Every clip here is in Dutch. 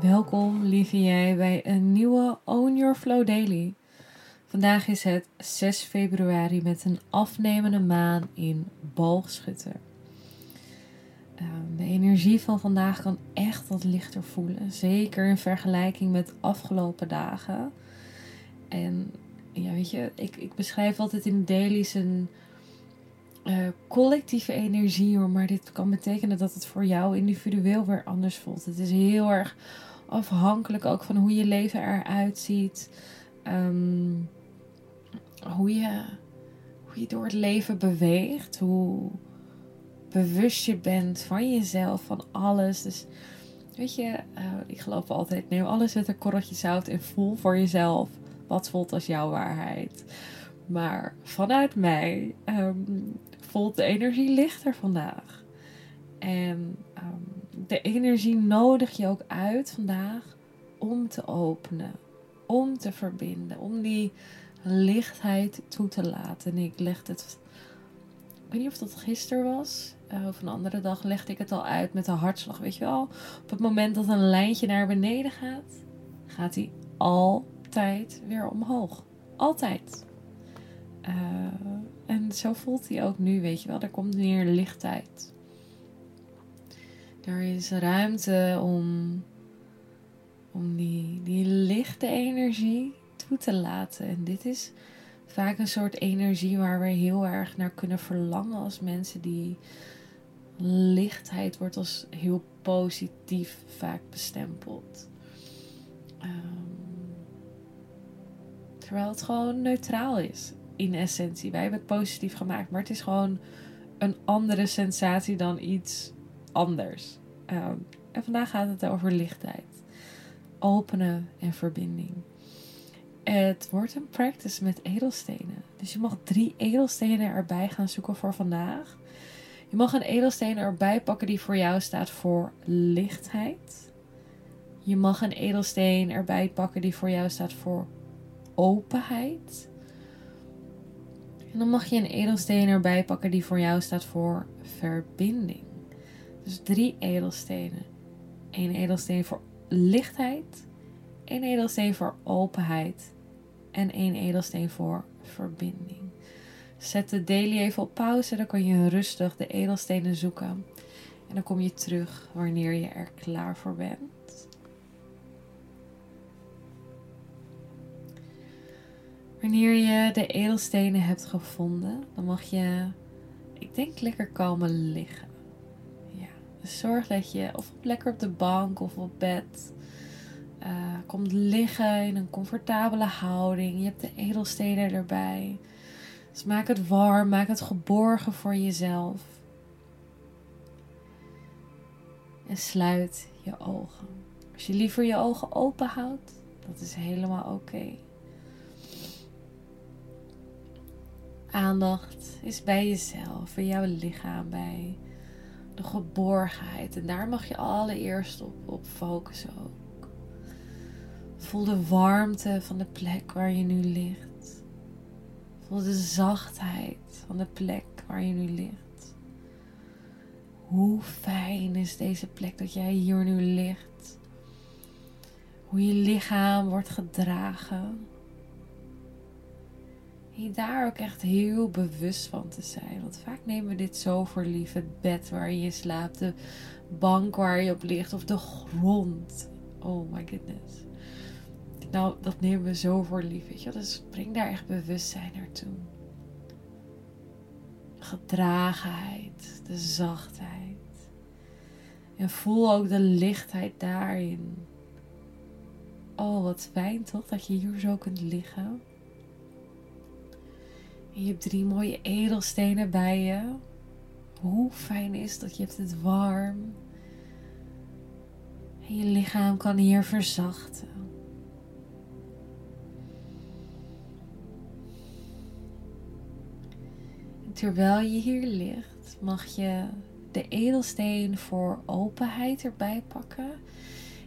Welkom, lieve jij, bij een nieuwe Own Your Flow Daily. Vandaag is het 6 februari met een afnemende maan in Boogschutter. Ehm, de energie van vandaag kan echt wat lichter voelen, zeker in vergelijking met afgelopen dagen. En ja, weet je, ik, ik beschrijf altijd in dailies een uh, collectieve energie, maar dit kan betekenen dat het voor jou individueel weer anders voelt. Het is heel erg afhankelijk ook van hoe je leven eruit ziet. Ehm, hoe, je, hoe je door het leven beweegt. Hoe bewust je bent van jezelf, van alles. Dus weet je, uh, ik geloof altijd, neem alles met een korreltje zout en voel voor jezelf wat voelt als jouw waarheid. Maar vanuit mij um, voelt de energie lichter vandaag. En um, de energie nodig je ook uit vandaag om te openen, om te verbinden, om die lichtheid toe te laten. En ik legde het, ik weet niet of dat gisteren was, uh, of een andere dag legde ik het al uit met de hartslag. Weet je wel, op het moment dat een lijntje naar beneden gaat, gaat hij altijd weer omhoog. Altijd. Uh, en zo voelt hij ook nu, weet je wel. Er komt meer lichtheid. Er is ruimte om, om die, die lichte energie toe te laten. En dit is vaak een soort energie waar we heel erg naar kunnen verlangen als mensen die lichtheid wordt als heel positief vaak bestempeld. Um, terwijl het gewoon neutraal is in essentie. Wij hebben het positief gemaakt, maar het is gewoon een andere sensatie dan iets anders. Ehm, en vandaag gaat het over lichtheid. Openen en verbinding. Het wordt een practice met edelstenen. Dus je mag drie edelstenen erbij gaan zoeken voor vandaag. Je mag een edelsteen erbij pakken die voor jou staat voor lichtheid. Je mag een edelsteen erbij pakken die voor jou staat voor openheid. En dan mag je een edelsteen erbij pakken die voor jou staat voor verbinding. Dus drie edelstenen. Eén edelsteen voor lichtheid, één edelsteen voor openheid en één edelsteen voor verbinding. Zet de daily even op pauze, dan kan je rustig de edelstenen zoeken. En dan kom je terug wanneer je er klaar voor bent. Wanneer je de edelstenen hebt gevonden, dan mag je, ik denk, lekker komen liggen. Zorg dat je of lekker op de bank of op bed uh, komt liggen in een comfortabele houding. Je hebt de edelstenen erbij. Dus maak het warm, maak het geborgen voor jezelf. En sluit je ogen. Als je liever je ogen open houdt, dat is helemaal oké. Aandacht is bij jezelf, bij jouw lichaam, bij de geborgenheid. En daar mag je allereerst op, op focussen ook. Voel de warmte van de plek waar je nu ligt. Voel de zachtheid van de plek waar je nu ligt. Hoe fijn is deze plek dat jij hier nu ligt? Hoe je lichaam wordt gedragen je daar ook echt heel bewust van te zijn. Want vaak nemen we dit zo voor lief. Het bed waar je slaapt, de bank waar je op ligt of de grond. Oh my goodness. Nou, dat nemen we zo voor lief. Weet? Dus breng daar echt bewustzijn naartoe. Gedragenheid, de zachtheid. En voel ook de lichtheid daarin. Oh, wat fijn toch dat je hier zo kunt liggen. Je hebt drie mooie edelstenen bij je. Hoe fijn is dat je hebt het warm. En je lichaam kan hier verzachten. Terwijl je hier ligt, mag je de edelsteen voor openheid erbij pakken.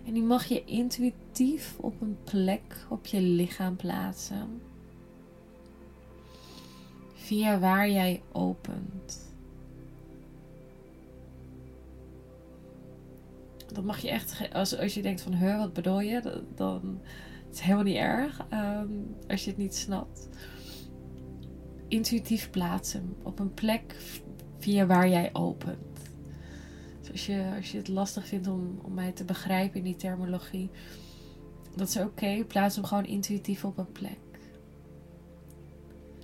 En die mag je intuïtief op een plek op je lichaam plaatsen Via waar jij opent. Dat mag je echt, als, als je denkt van, huh, wat bedoel je? Dan, dan het is helemaal niet erg ehm, als je het niet snapt. Intuïtief plaatsen op een plek via waar jij opent. Dus als je, als je het lastig vindt om, om mij te begrijpen in die terminologie, dat is oké. Plaats hem gewoon intuïtief op een plek.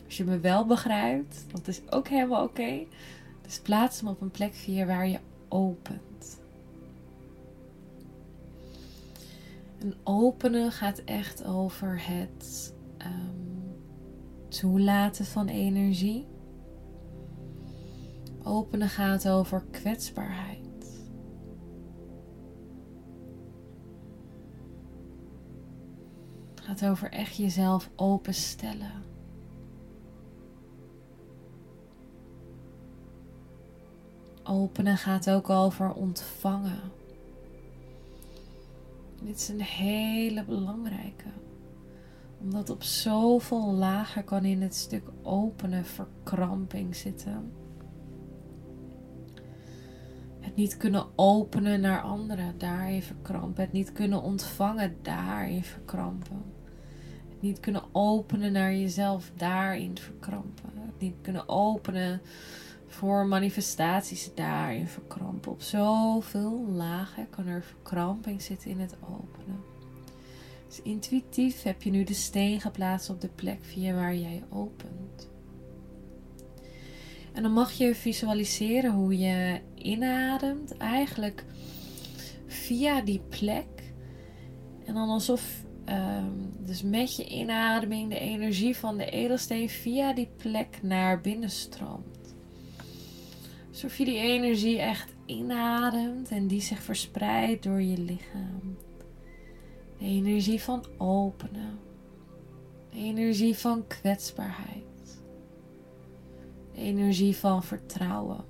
Als je me wel begrijpt, dat is ook helemaal oké. Dus plaats hem op een plek via waar je opent. En openen gaat echt over het um, toelaten van energie. Openen gaat over kwetsbaarheid. Het gaat over echt jezelf openstellen. Openen gaat ook over ontvangen. Dit is een hele belangrijke. Omdat op zoveel lagen kan in het stuk openen verkramping zitten. Het niet kunnen openen naar anderen, daarin verkrampen. Het niet kunnen ontvangen, daarin verkrampen. Het niet kunnen openen naar jezelf, daarin verkrampen. Het niet kunnen openen voor manifestaties daarin verkrampen. Op zoveel lagen kan er verkramping zitten in het openen. Dus intuïtief heb je nu de steen geplaatst op de plek via waar jij opent. En dan mag je visualiseren hoe je inademt, eigenlijk via die plek. En dan alsof, um, dus met je inademing, de energie van de edelsteen via die plek naar binnen stroomt. Alsof je die energie echt inademt en die zich verspreidt door je lichaam. De energie van openen. De energie van kwetsbaarheid. De energie van vertrouwen.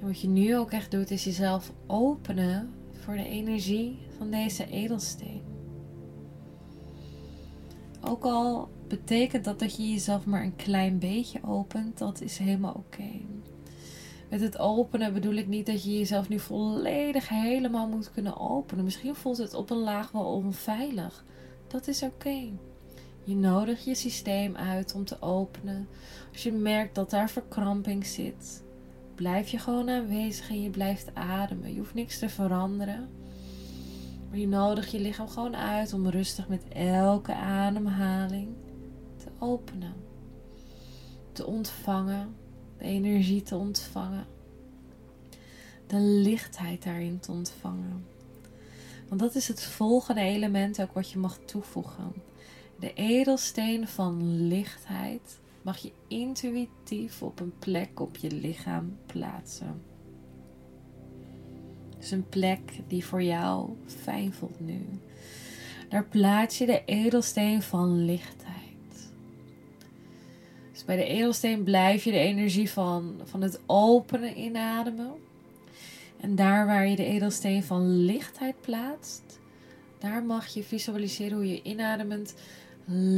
En wat je nu ook echt doet, is jezelf openen voor de energie van deze edelsteen. Ook al betekent dat dat je jezelf maar een klein beetje opent, dat is helemaal oké. Met het openen bedoel ik niet dat je jezelf nu volledig helemaal moet kunnen openen. Misschien voelt het op een laag wel onveilig. Dat is oké. Je nodigt je systeem uit om te openen. Als je merkt dat daar verkramping zit, blijf je gewoon aanwezig en je blijft ademen. Je hoeft niks te veranderen. Maar je nodigt je lichaam gewoon uit om rustig met elke ademhaling te openen. Te ontvangen. De energie te ontvangen. De lichtheid daarin te ontvangen. Want dat is het volgende element ook wat je mag toevoegen. De edelsteen van lichtheid mag je intuïtief op een plek op je lichaam plaatsen. Dus een plek die voor jou fijn voelt nu. Daar plaats je de edelsteen van lichtheid. Bij de edelsteen blijf je de energie van, van het openen inademen. En daar waar je de edelsteen van lichtheid plaatst, daar mag je visualiseren hoe je inademend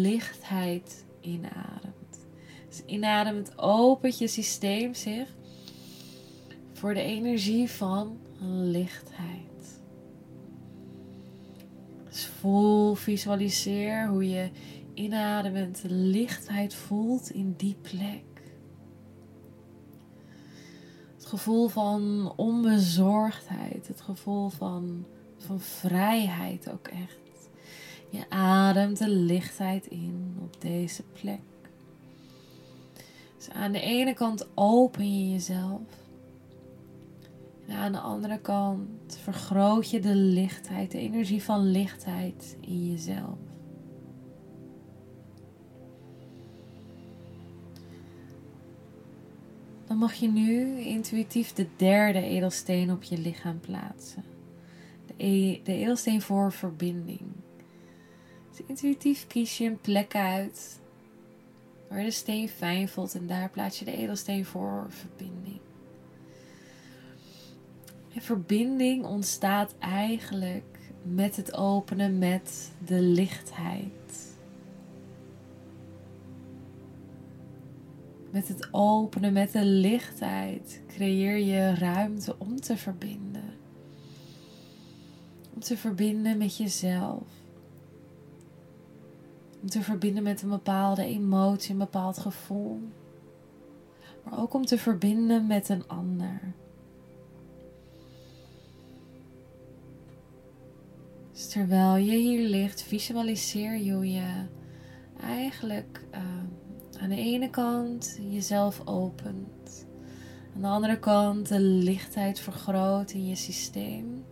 lichtheid inademt. Dus inademend opent je systeem zich voor de energie van lichtheid. Dus voel, visualiseer hoe je inademend lichtheid voelt in die plek. Het gevoel van onbezorgdheid, het gevoel van, van vrijheid ook echt. Je ademt de lichtheid in op deze plek. Dus aan de ene kant open je jezelf. En aan de andere kant vergroot je de lichtheid, de energie van lichtheid in jezelf. Dan mag je nu intuïtief de derde edelsteen op je lichaam plaatsen. De, e de edelsteen voor verbinding. Dus intuïtief kies je een plek uit waar de steen fijn voelt en daar plaats je de edelsteen voor verbinding. Verbinding ontstaat eigenlijk met het openen met de lichtheid. Met het openen met de lichtheid creëer je ruimte om te verbinden. Om te verbinden met jezelf. Om te verbinden met een bepaalde emotie, een bepaald gevoel. Maar ook om te verbinden met een ander. Dus terwijl je hier ligt, visualiseer je hoe je eigenlijk uh, aan de ene kant jezelf opent. Aan de andere kant de lichtheid vergroot in je systeem.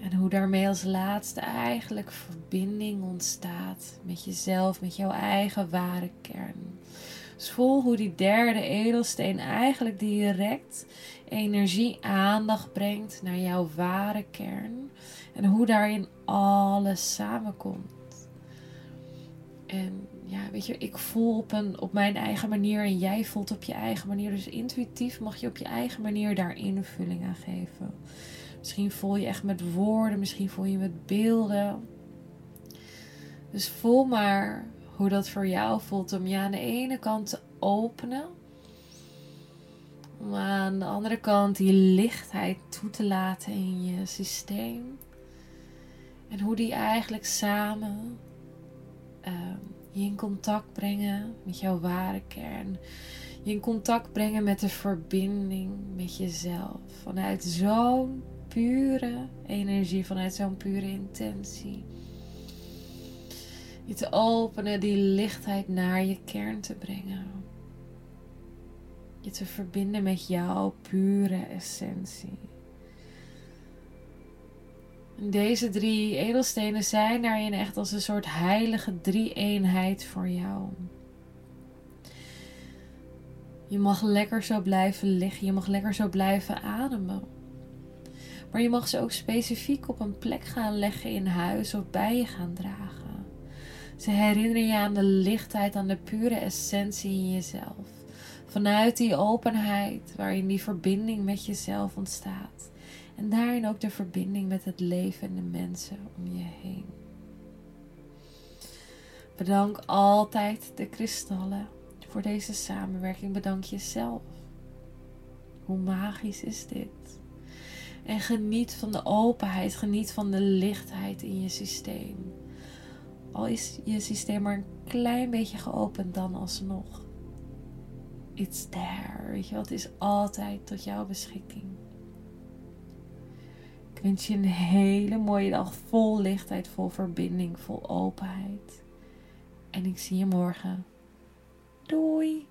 En hoe daarmee als laatste eigenlijk verbinding ontstaat met jezelf, met jouw eigen ware kern. Dus voel hoe die derde edelsteen eigenlijk direct energie, aandacht brengt naar jouw ware kern. En hoe daarin alles samenkomt. En ja, weet je, ik voel op, een, op mijn eigen manier en jij voelt op je eigen manier. Dus intuïtief mag je op je eigen manier daar invulling aan geven. Misschien voel je echt met woorden, misschien voel je met beelden. Dus voel maar hoe dat voor jou voelt om je aan de ene kant te openen. Om aan de andere kant die lichtheid toe te laten in je systeem. En hoe die eigenlijk samen ehm, je in contact brengen met jouw ware kern. Je in contact brengen met de verbinding met jezelf. Vanuit zo'n pure energie, vanuit zo'n pure intentie. Je te openen, die lichtheid naar je kern te brengen. Je te verbinden met jouw pure essentie. Deze drie edelstenen zijn daarin echt als een soort heilige drie-eenheid voor jou. Je mag lekker zo blijven liggen, je mag lekker zo blijven ademen. Maar je mag ze ook specifiek op een plek gaan leggen in huis of bij je gaan dragen. Ze herinneren je aan de lichtheid, aan de pure essentie in jezelf. Vanuit die openheid waarin die verbinding met jezelf ontstaat. En daarin ook de verbinding met het leven en de mensen om je heen. Bedank altijd de kristallen voor deze samenwerking. Bedank jezelf. Hoe magisch is dit? En geniet van de openheid, geniet van de lichtheid in je systeem. Al is je systeem maar een klein beetje geopend dan alsnog. It's there, weet je wel, het is altijd tot jouw beschikking. Ik wens je een hele mooie dag vol lichtheid, vol verbinding, vol openheid. En ik zie je morgen. Doei!